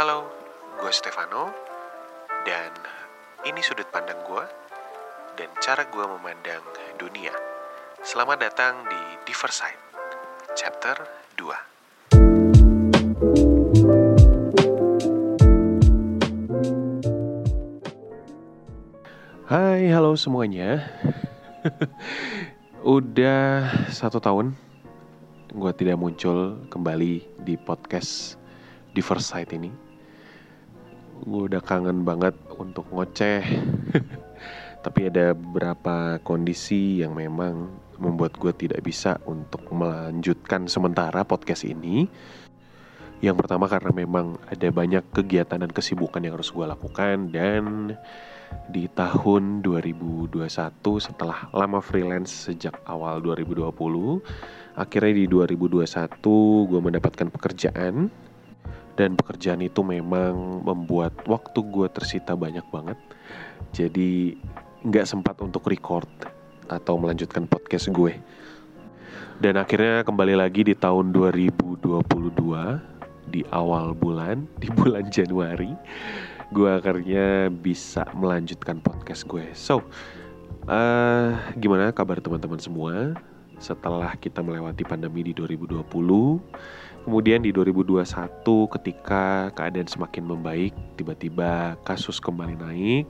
Halo, gue Stefano, dan ini sudut pandang gue dan cara gue memandang dunia. Selamat datang di Diverside, chapter 2. Hai, halo semuanya. Udah satu tahun gue tidak muncul kembali di podcast Diverside ini. Gue udah kangen banget untuk ngoceh. Tapi ada beberapa kondisi yang memang membuat gue tidak bisa untuk melanjutkan sementara podcast ini. Yang pertama karena memang ada banyak kegiatan dan kesibukan yang harus gue lakukan dan di tahun 2021 setelah lama freelance sejak awal 2020 akhirnya di 2021 gue mendapatkan pekerjaan dan pekerjaan itu memang membuat waktu gue tersita banyak banget. Jadi nggak sempat untuk record atau melanjutkan podcast gue. Dan akhirnya kembali lagi di tahun 2022 di awal bulan di bulan Januari gue akhirnya bisa melanjutkan podcast gue. So uh, gimana kabar teman-teman semua setelah kita melewati pandemi di 2020 kemudian di 2021 ketika keadaan semakin membaik tiba-tiba kasus kembali naik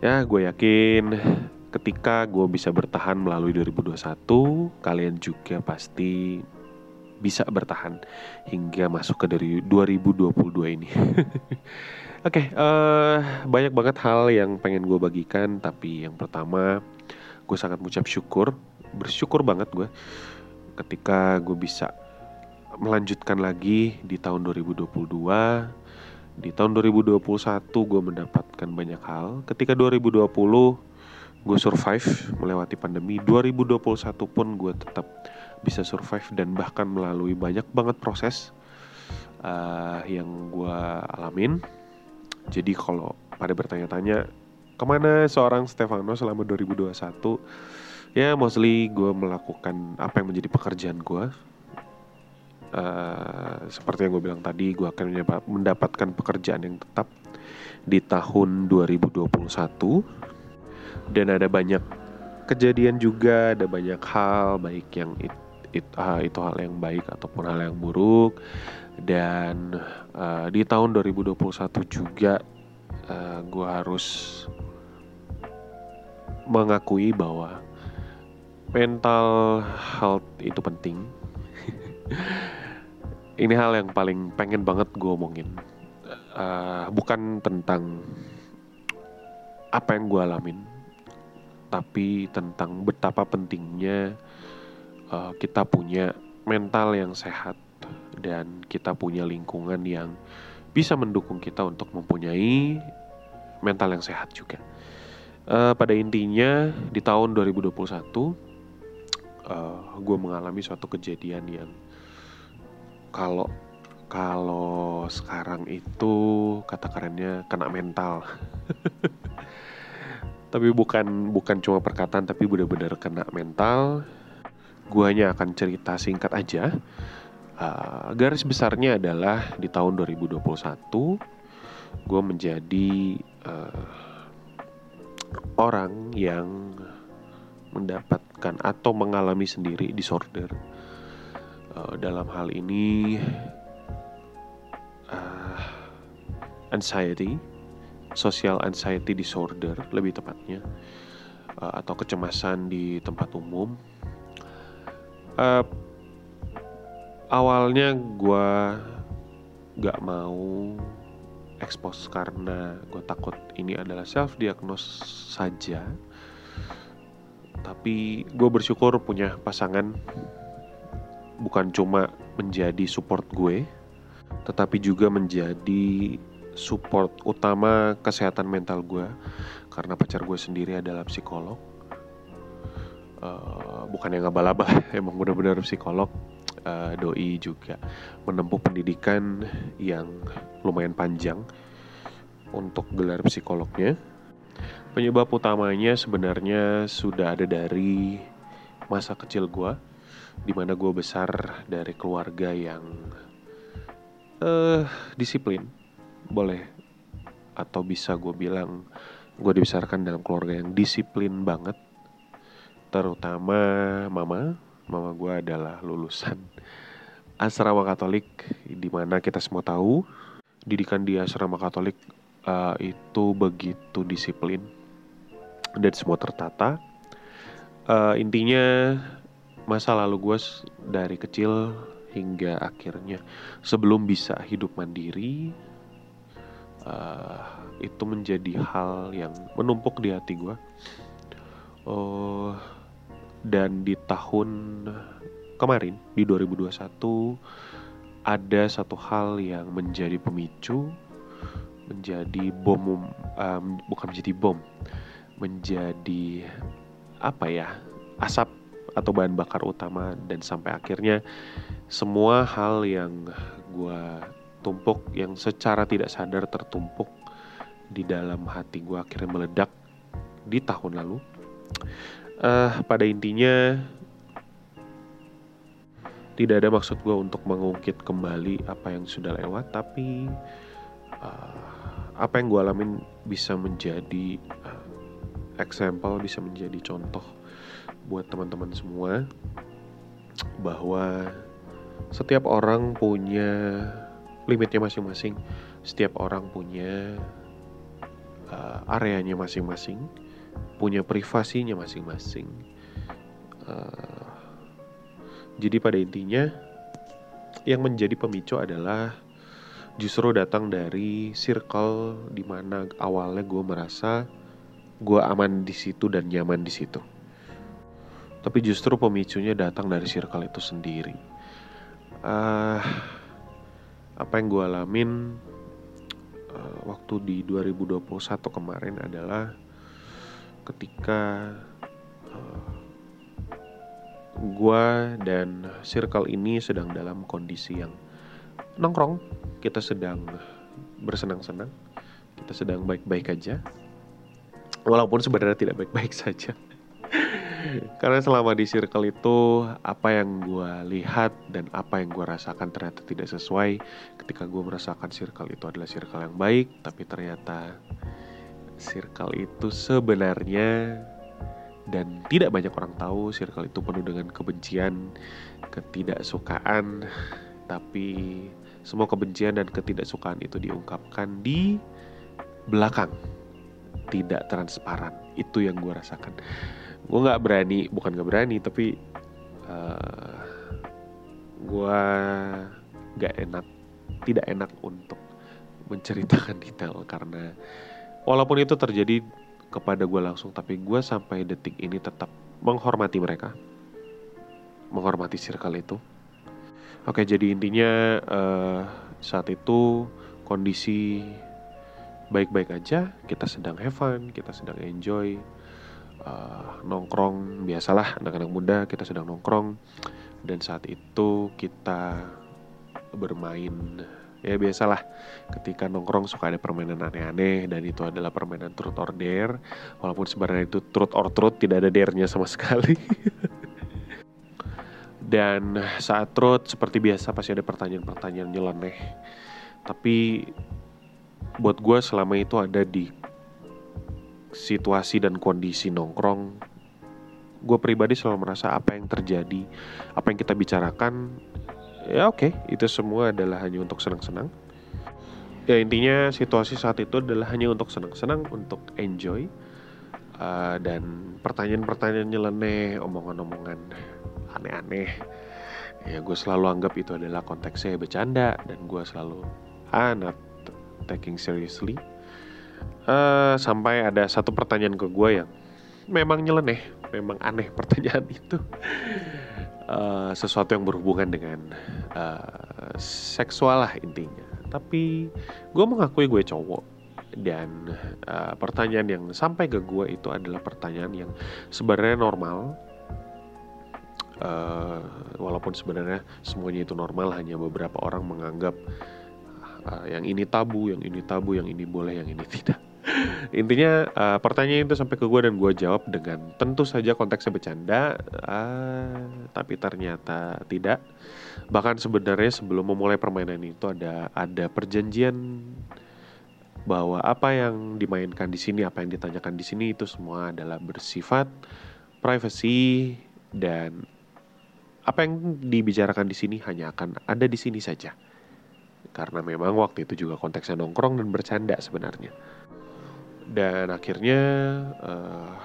ya gue yakin ketika gue bisa bertahan melalui 2021 kalian juga pasti bisa bertahan hingga masuk ke dari 2022 ini. Oke, okay, uh, banyak banget hal yang pengen gue bagikan, tapi yang pertama gue sangat mengucap syukur, bersyukur banget gue ketika gue bisa melanjutkan lagi di tahun 2022. Di tahun 2021 gue mendapatkan banyak hal. Ketika 2020 gue survive melewati pandemi, 2021 pun gue tetap bisa survive dan bahkan melalui banyak banget proses uh, yang gue alamin. Jadi kalau pada bertanya-tanya ke mana seorang Stefano selama 2021, ya mostly gue melakukan apa yang menjadi pekerjaan gue. Uh, seperti yang gue bilang tadi, gue akan mendapatkan pekerjaan yang tetap di tahun 2021 dan ada banyak kejadian juga, ada banyak hal baik yang it, it, uh, itu hal yang baik ataupun hal yang buruk. Dan uh, di tahun 2021 juga uh, gue harus mengakui bahwa mental health itu penting ini hal yang paling pengen banget gue omongin uh, bukan tentang apa yang gue alamin tapi tentang betapa pentingnya uh, kita punya mental yang sehat dan kita punya lingkungan yang bisa mendukung kita untuk mempunyai mental yang sehat juga. Uh, pada intinya di tahun 2021 uh, gue mengalami suatu kejadian yang kalau kalau sekarang itu kata kerennya kena mental. tapi bukan bukan cuma perkataan tapi benar-benar kena mental gue hanya akan cerita singkat aja uh, garis besarnya adalah di tahun 2021 gue menjadi uh, orang yang mendapatkan atau mengalami sendiri disorder. Uh, dalam hal ini uh, anxiety social anxiety disorder lebih tepatnya uh, atau kecemasan di tempat umum. Uh, awalnya gue gak mau expose karena gue takut ini adalah self diagnose saja. Tapi gue bersyukur punya pasangan bukan cuma menjadi support gue tetapi juga menjadi support utama kesehatan mental gue karena pacar gue sendiri adalah psikolog. Uh, bukan yang abal-abal emang benar-benar psikolog uh, doi juga menempuh pendidikan yang lumayan panjang untuk gelar psikolognya. Penyebab utamanya sebenarnya sudah ada dari masa kecil gue di mana gue besar dari keluarga yang uh, disiplin boleh atau bisa gue bilang gue dibesarkan dalam keluarga yang disiplin banget terutama mama mama gue adalah lulusan asrama Katolik di mana kita semua tahu didikan di asrama Katolik uh, itu begitu disiplin dan semua tertata. Uh, intinya masa lalu gue dari kecil hingga akhirnya sebelum bisa hidup mandiri uh, itu menjadi hal yang menumpuk di hati gue uh, dan di tahun kemarin di 2021 ada satu hal yang menjadi pemicu menjadi bom um, bukan menjadi bom menjadi apa ya asap atau bahan bakar utama. Dan sampai akhirnya semua hal yang gue tumpuk yang secara tidak sadar tertumpuk di dalam hati gue akhirnya meledak di tahun lalu uh, pada intinya tidak ada maksud gue untuk mengungkit kembali apa yang sudah lewat tapi uh, apa yang gue alamin bisa menjadi uh, example bisa menjadi contoh buat teman-teman semua bahwa setiap orang punya limitnya masing-masing setiap orang punya uh, areanya masing-masing punya privasinya masing-masing. Uh, jadi pada intinya yang menjadi pemicu adalah justru datang dari circle di mana awalnya gue merasa gue aman di situ dan nyaman di situ. Tapi justru pemicunya datang dari circle itu sendiri. Uh, apa yang gue alamin uh, waktu di 2021 kemarin adalah ketika uh, gue dan circle ini sedang dalam kondisi yang nongkrong, kita sedang bersenang-senang, kita sedang baik-baik aja, walaupun sebenarnya tidak baik-baik saja. Karena selama di circle itu apa yang gue lihat dan apa yang gue rasakan ternyata tidak sesuai. Ketika gue merasakan circle itu adalah circle yang baik, tapi ternyata circle itu sebenarnya dan tidak banyak orang tahu circle itu penuh dengan kebencian, ketidaksukaan, tapi semua kebencian dan ketidaksukaan itu diungkapkan di belakang, tidak transparan. Itu yang gue rasakan. Gue nggak berani, bukan nggak berani, tapi uh, eh, gue nggak enak, tidak enak untuk menceritakan detail karena walaupun itu terjadi kepada gue langsung tapi gue sampai detik ini tetap menghormati mereka. Menghormati circle itu. Oke jadi intinya uh, saat itu kondisi baik-baik aja. Kita sedang have fun kita sedang enjoy uh, nongkrong. Biasalah anak-anak muda kita sedang nongkrong. Dan saat itu kita bermain ya biasalah. Ketika nongkrong suka ada permainan aneh-aneh dan itu adalah permainan truth or dare. Walaupun sebenarnya itu truth or truth tidak ada dare-nya sama sekali. Dan saat truth seperti biasa pasti ada pertanyaan-pertanyaan nyeleneh. Tapi buat gue selama itu ada di situasi dan kondisi nongkrong gue pribadi selalu merasa apa yang terjadi apa yang kita bicarakan ya oke. Okay, itu semua adalah hanya untuk senang-senang. Ya intinya situasi saat itu adalah hanya untuk senang-senang untuk enjoy uh, dan pertanyaan-pertanyaan nyeleneh omongan-omongan aneh-aneh. Ya gue selalu anggap itu adalah konteksnya bercanda dan gue selalu ah not taking seriously. Uh, sampai ada satu pertanyaan ke gue yang memang nyeleneh memang aneh pertanyaan itu uh, sesuatu yang berhubungan dengan uh, seksual lah intinya. Tapi gue mengakui gue cowok dan uh, pertanyaan yang sampai ke gue itu adalah pertanyaan yang sebenarnya normal. Uh, walaupun sebenarnya semuanya itu normal, hanya beberapa orang menganggap uh, yang ini tabu, yang ini tabu, yang ini boleh, yang ini tidak. Intinya uh, pertanyaan itu sampai ke gue dan gue jawab dengan tentu saja konteksnya bercanda, uh, tapi ternyata tidak. Bahkan sebenarnya sebelum memulai permainan itu ada ada perjanjian bahwa apa yang dimainkan di sini, apa yang ditanyakan di sini itu semua adalah bersifat privacy dan apa yang dibicarakan di sini hanya akan ada di sini saja. Karena memang waktu itu juga konteksnya nongkrong dan bercanda sebenarnya. Dan akhirnya uh,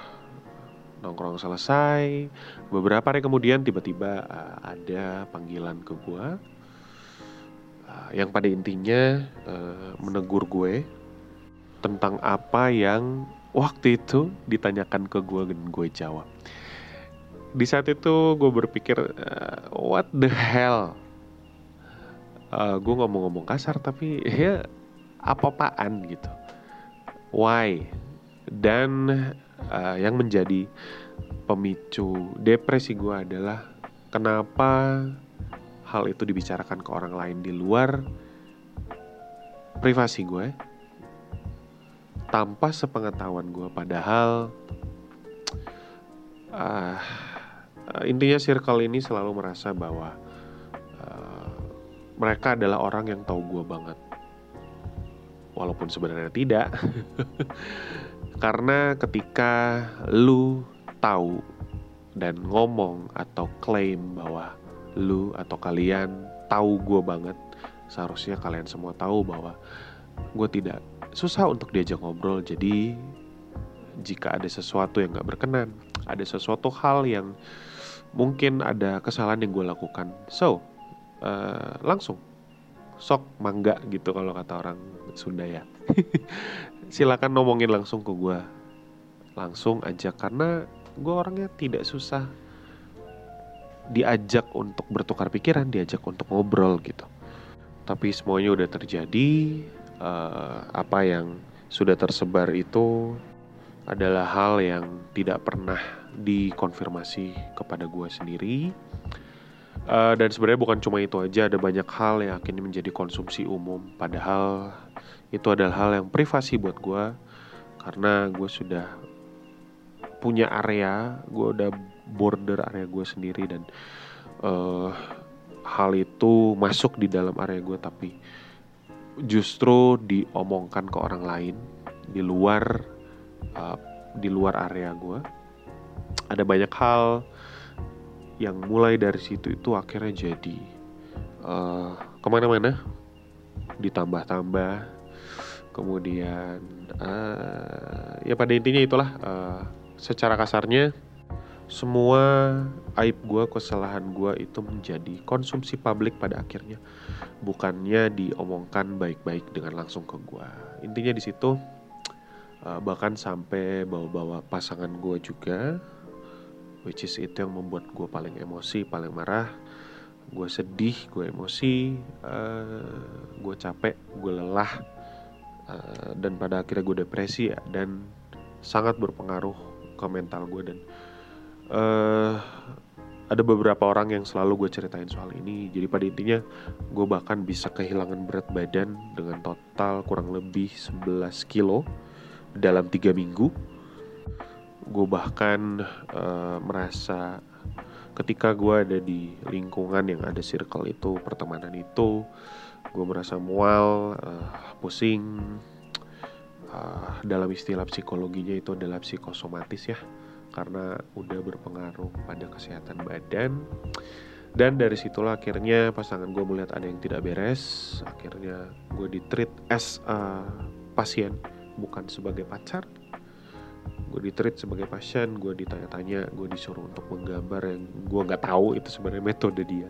nongkrong selesai. Beberapa hari kemudian tiba-tiba uh, ada panggilan ke gue. Uh, yang pada intinya uh, menegur gue tentang apa yang waktu itu ditanyakan ke gue dan gue jawab. Di saat itu gue berpikir, uh, what the hell? Uh, gue ngomong-ngomong kasar tapi ya apa-apaan gitu. Why? Dan uh, yang menjadi pemicu depresi gue adalah kenapa hal itu dibicarakan ke orang lain di luar privasi gue tanpa sepengetahuan gue padahal uh, intinya circle ini selalu merasa bahwa uh, mereka adalah orang yang tahu gue banget walaupun sebenarnya tidak. Karena ketika lu tahu dan ngomong atau klaim bahwa lu atau kalian tahu gue banget seharusnya kalian semua tahu bahwa gue tidak susah untuk diajak ngobrol. Jadi jika ada sesuatu yang gak berkenan, ada sesuatu hal yang mungkin ada kesalahan yang gue lakukan, so uh, langsung sok mangga gitu kalau kata orang Sunda ya. Silakan ngomongin langsung ke gue, langsung aja karena gue orangnya tidak susah diajak untuk bertukar pikiran, diajak untuk ngobrol gitu. Tapi semuanya udah terjadi, uh, apa yang sudah tersebar itu adalah hal yang tidak pernah dikonfirmasi kepada gue sendiri. Uh, dan sebenarnya bukan cuma itu aja, ada banyak hal yang akhirnya menjadi konsumsi umum. Padahal itu adalah hal yang privasi buat gue, karena gue sudah punya area, gue udah border area gue sendiri dan uh, hal itu masuk di dalam area gue tapi justru diomongkan ke orang lain di luar uh, di luar area gue ada banyak hal yang mulai dari situ itu akhirnya jadi uh, ke mana-mana. Ditambah-tambah. Kemudian uh, ya pada intinya itulah uh, secara kasarnya semua aib gue, kesalahan gue itu menjadi konsumsi publik pada akhirnya, bukannya diomongkan baik-baik dengan langsung ke gue. Intinya di situ, uh, bahkan sampai bawa-bawa pasangan gue juga, which is itu yang membuat gue paling emosi, paling marah. Gue sedih, gue emosi, uh, gue capek, gue lelah, uh, dan pada akhirnya gue depresi ya, dan sangat berpengaruh ke mental gue dan uh, ada beberapa orang yang selalu gue ceritain soal ini jadi pada intinya gue bahkan bisa kehilangan berat badan dengan total kurang lebih 11 kilo dalam tiga minggu gue bahkan uh, merasa ketika gue ada di lingkungan yang ada circle itu pertemanan itu gue merasa mual uh, pusing. Uh, dalam istilah psikologinya itu adalah psikosomatis ya karena udah berpengaruh pada kesehatan badan. Dan dari situlah akhirnya pasangan gue melihat ada yang tidak beres. Akhirnya gue di treat as a pasien bukan sebagai pacar gue di treat sebagai pasien gue ditanya-tanya gue disuruh untuk menggambar yang gue nggak tahu itu sebenarnya metode dia.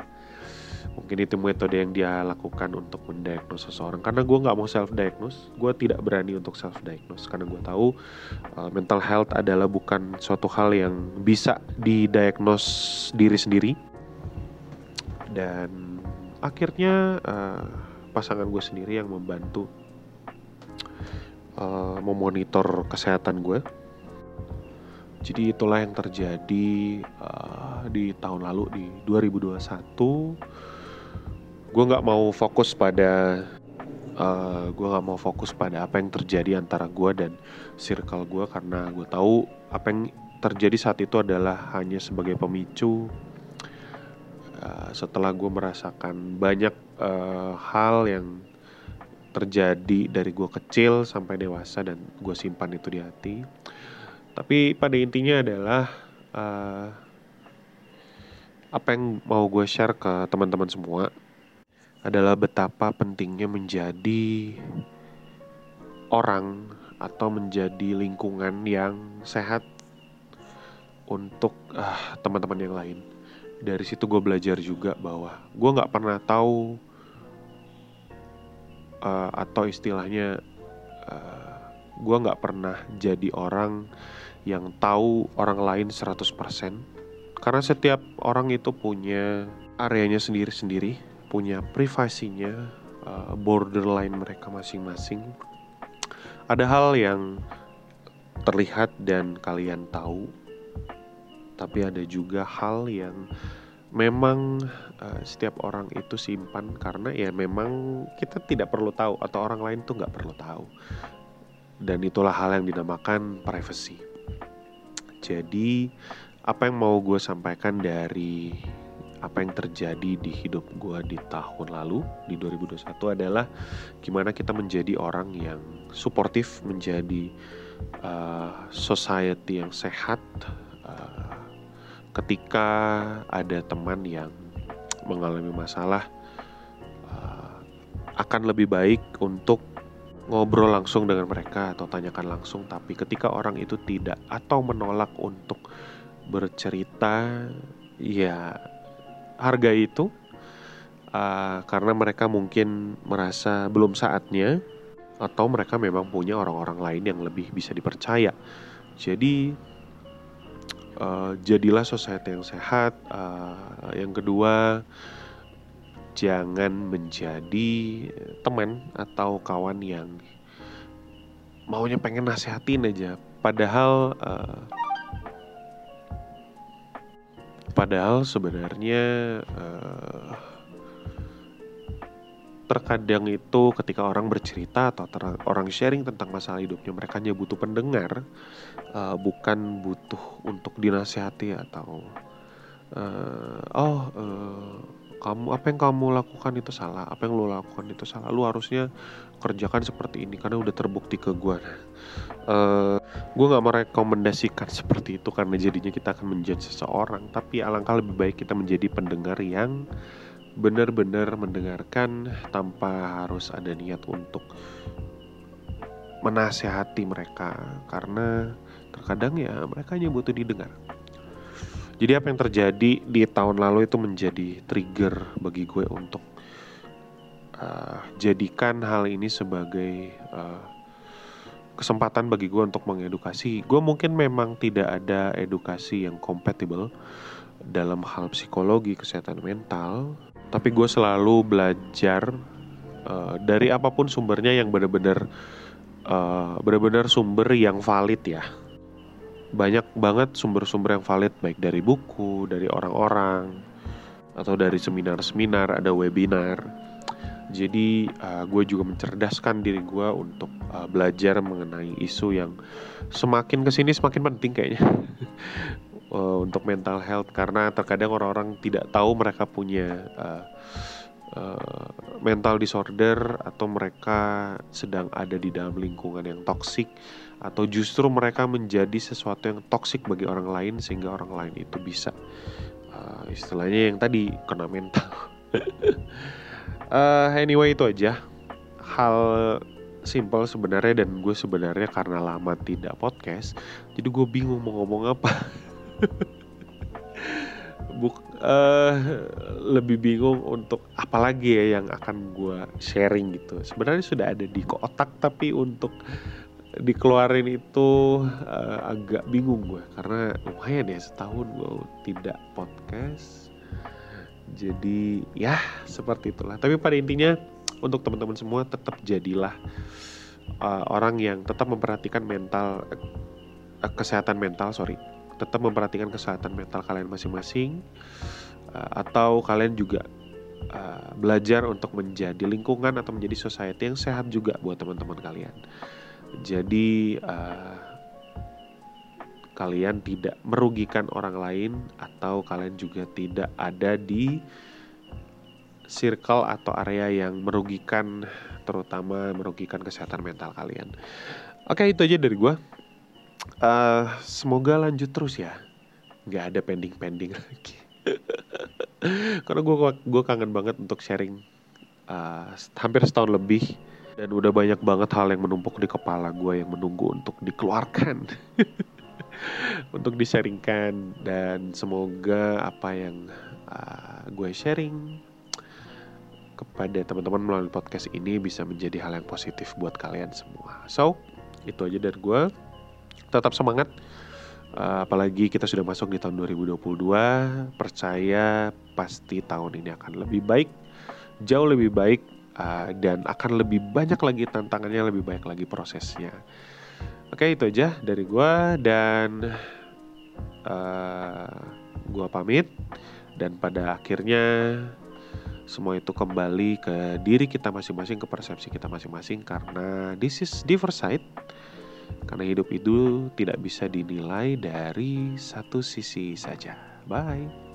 Mungkin itu metode yang dia lakukan untuk mendiagnosis seseorang. Karena gue nggak mau self diagnose gue tidak berani untuk self diagnose karena gue tahu uh, mental health adalah bukan suatu hal yang bisa didiagnos diri sendiri. Dan akhirnya uh, pasangan gue sendiri yang membantu uh, memonitor kesehatan gue jadi itulah yang terjadi uh, di tahun lalu di 2021 gue nggak mau fokus pada uh, gue nggak mau fokus pada apa yang terjadi antara gue dan circle gue karena gue tahu apa yang terjadi saat itu adalah hanya sebagai pemicu uh, setelah gue merasakan banyak uh, hal yang terjadi dari gue kecil sampai dewasa dan gue simpan itu di hati tapi pada intinya adalah uh, apa yang mau gue share ke teman-teman semua adalah betapa pentingnya menjadi orang atau menjadi lingkungan yang sehat untuk uh, teman-teman yang lain. Dari situ gue belajar juga bahwa gue nggak pernah tahu uh, atau istilahnya uh, gue nggak pernah jadi orang yang tahu orang lain 100% karena setiap orang itu punya areanya sendiri-sendiri, punya privasinya, uh, borderline mereka masing-masing. Ada hal yang terlihat dan kalian tahu, tapi ada juga hal yang memang uh, setiap orang itu simpan karena ya memang kita tidak perlu tahu atau orang lain tuh nggak perlu tahu. Dan itulah hal yang dinamakan privacy jadi apa yang mau gue sampaikan dari apa yang terjadi di hidup gue di tahun lalu di 2021 adalah gimana kita menjadi orang yang suportif menjadi uh, society yang sehat uh, ketika ada teman yang mengalami masalah uh, akan lebih baik untuk ngobrol langsung dengan mereka atau tanyakan langsung tapi ketika orang itu tidak atau menolak untuk bercerita ya harga itu uh, karena mereka mungkin merasa belum saatnya atau mereka memang punya orang-orang lain yang lebih bisa dipercaya. Jadi uh, jadilah society yang sehat uh, yang kedua jangan menjadi teman atau kawan yang maunya pengen nasehatin aja. Padahal uh, Padahal sebenarnya uh, terkadang itu ketika orang bercerita atau orang sharing tentang masalah hidupnya mereka hanya butuh pendengar uh, bukan butuh untuk dinasihati atau uh, oh uh, kamu apa yang kamu lakukan itu salah apa yang lo lakukan itu salah lu harusnya kerjakan seperti ini karena udah terbukti ke gue uh, gue nggak merekomendasikan seperti itu karena jadinya kita akan menjudge seseorang tapi alangkah lebih baik kita menjadi pendengar yang benar-benar mendengarkan tanpa harus ada niat untuk menasehati mereka. Karena terkadang ya mereka hanya butuh didengar jadi apa yang terjadi di tahun lalu itu menjadi trigger bagi gue untuk uh, jadikan hal ini sebagai uh, kesempatan bagi gue untuk mengedukasi. Gue mungkin memang tidak ada edukasi yang kompatibel dalam hal psikologi, kesehatan mental, tapi gue selalu belajar uh, dari apa pun sumbernya yang benar-benar uh, benar-benar sumber yang valid ya banyak banget sumber-sumber yang valid baik dari buku, dari orang-orang atau dari seminar-seminar, ada webinar. Jadi uh, gue juga mencerdaskan diri gue untuk uh, belajar mengenai isu yang semakin ke sini semakin penting kayaknya uh, untuk mental health karena terkadang orang-orang tidak tahu mereka punya uh, uh, mental disorder atau mereka sedang ada di dalam lingkungan yang toksik atau justru mereka menjadi sesuatu yang toksik bagi orang lain sehingga orang lain itu bisa uh, istilahnya yang tadi kena mental. uh, anyway itu aja hal simple sebenarnya dan gue sebenarnya karena lama tidak podcast jadi gue bingung mau ngomong apa. Buk, uh, lebih bingung untuk apa lagi ya yang akan gue sharing gitu. Sebenarnya sudah ada di kotak tapi untuk dikeluarin itu uh, agak bingung gue karena lumayan ya setahun gue tidak podcast. Jadi ya seperti itulah. Tapi pada intinya untuk teman-teman semua tetap jadilah uh, orang yang tetap memperhatikan mental uh, kesehatan mental sorry tetap memperhatikan kesehatan mental kalian masing-masing uh, atau kalian juga uh, belajar untuk menjadi lingkungan atau menjadi society yang sehat juga buat teman-teman kalian jadi uh, kalian tidak merugikan orang lain atau kalian juga tidak ada di circle atau area yang merugikan terutama merugikan kesehatan mental kalian. Oke itu aja dari gue. Uh, semoga lanjut terus ya, nggak ada pending-pending lagi. Karena gue gue kangen banget untuk sharing uh, hampir setahun lebih dan udah banyak banget hal yang menumpuk di kepala gue yang menunggu untuk dikeluarkan untuk disaringkan dan semoga apa yang uh, gue sharing kepada teman-teman melalui podcast ini bisa menjadi hal yang positif buat kalian semua. So, itu aja dari gue. Tetap semangat. Uh, apalagi kita sudah masuk di tahun 2022. Percaya pasti tahun ini akan lebih baik. Jauh lebih baik. Uh, dan akan lebih banyak lagi tantangannya, lebih banyak lagi prosesnya. Oke, itu aja dari gue. Dan uh, gue pamit. Dan pada akhirnya semua itu kembali ke diri kita masing-masing, ke persepsi kita masing-masing karena this is diversite. Karena hidup itu tidak bisa dinilai dari satu sisi saja. Bye.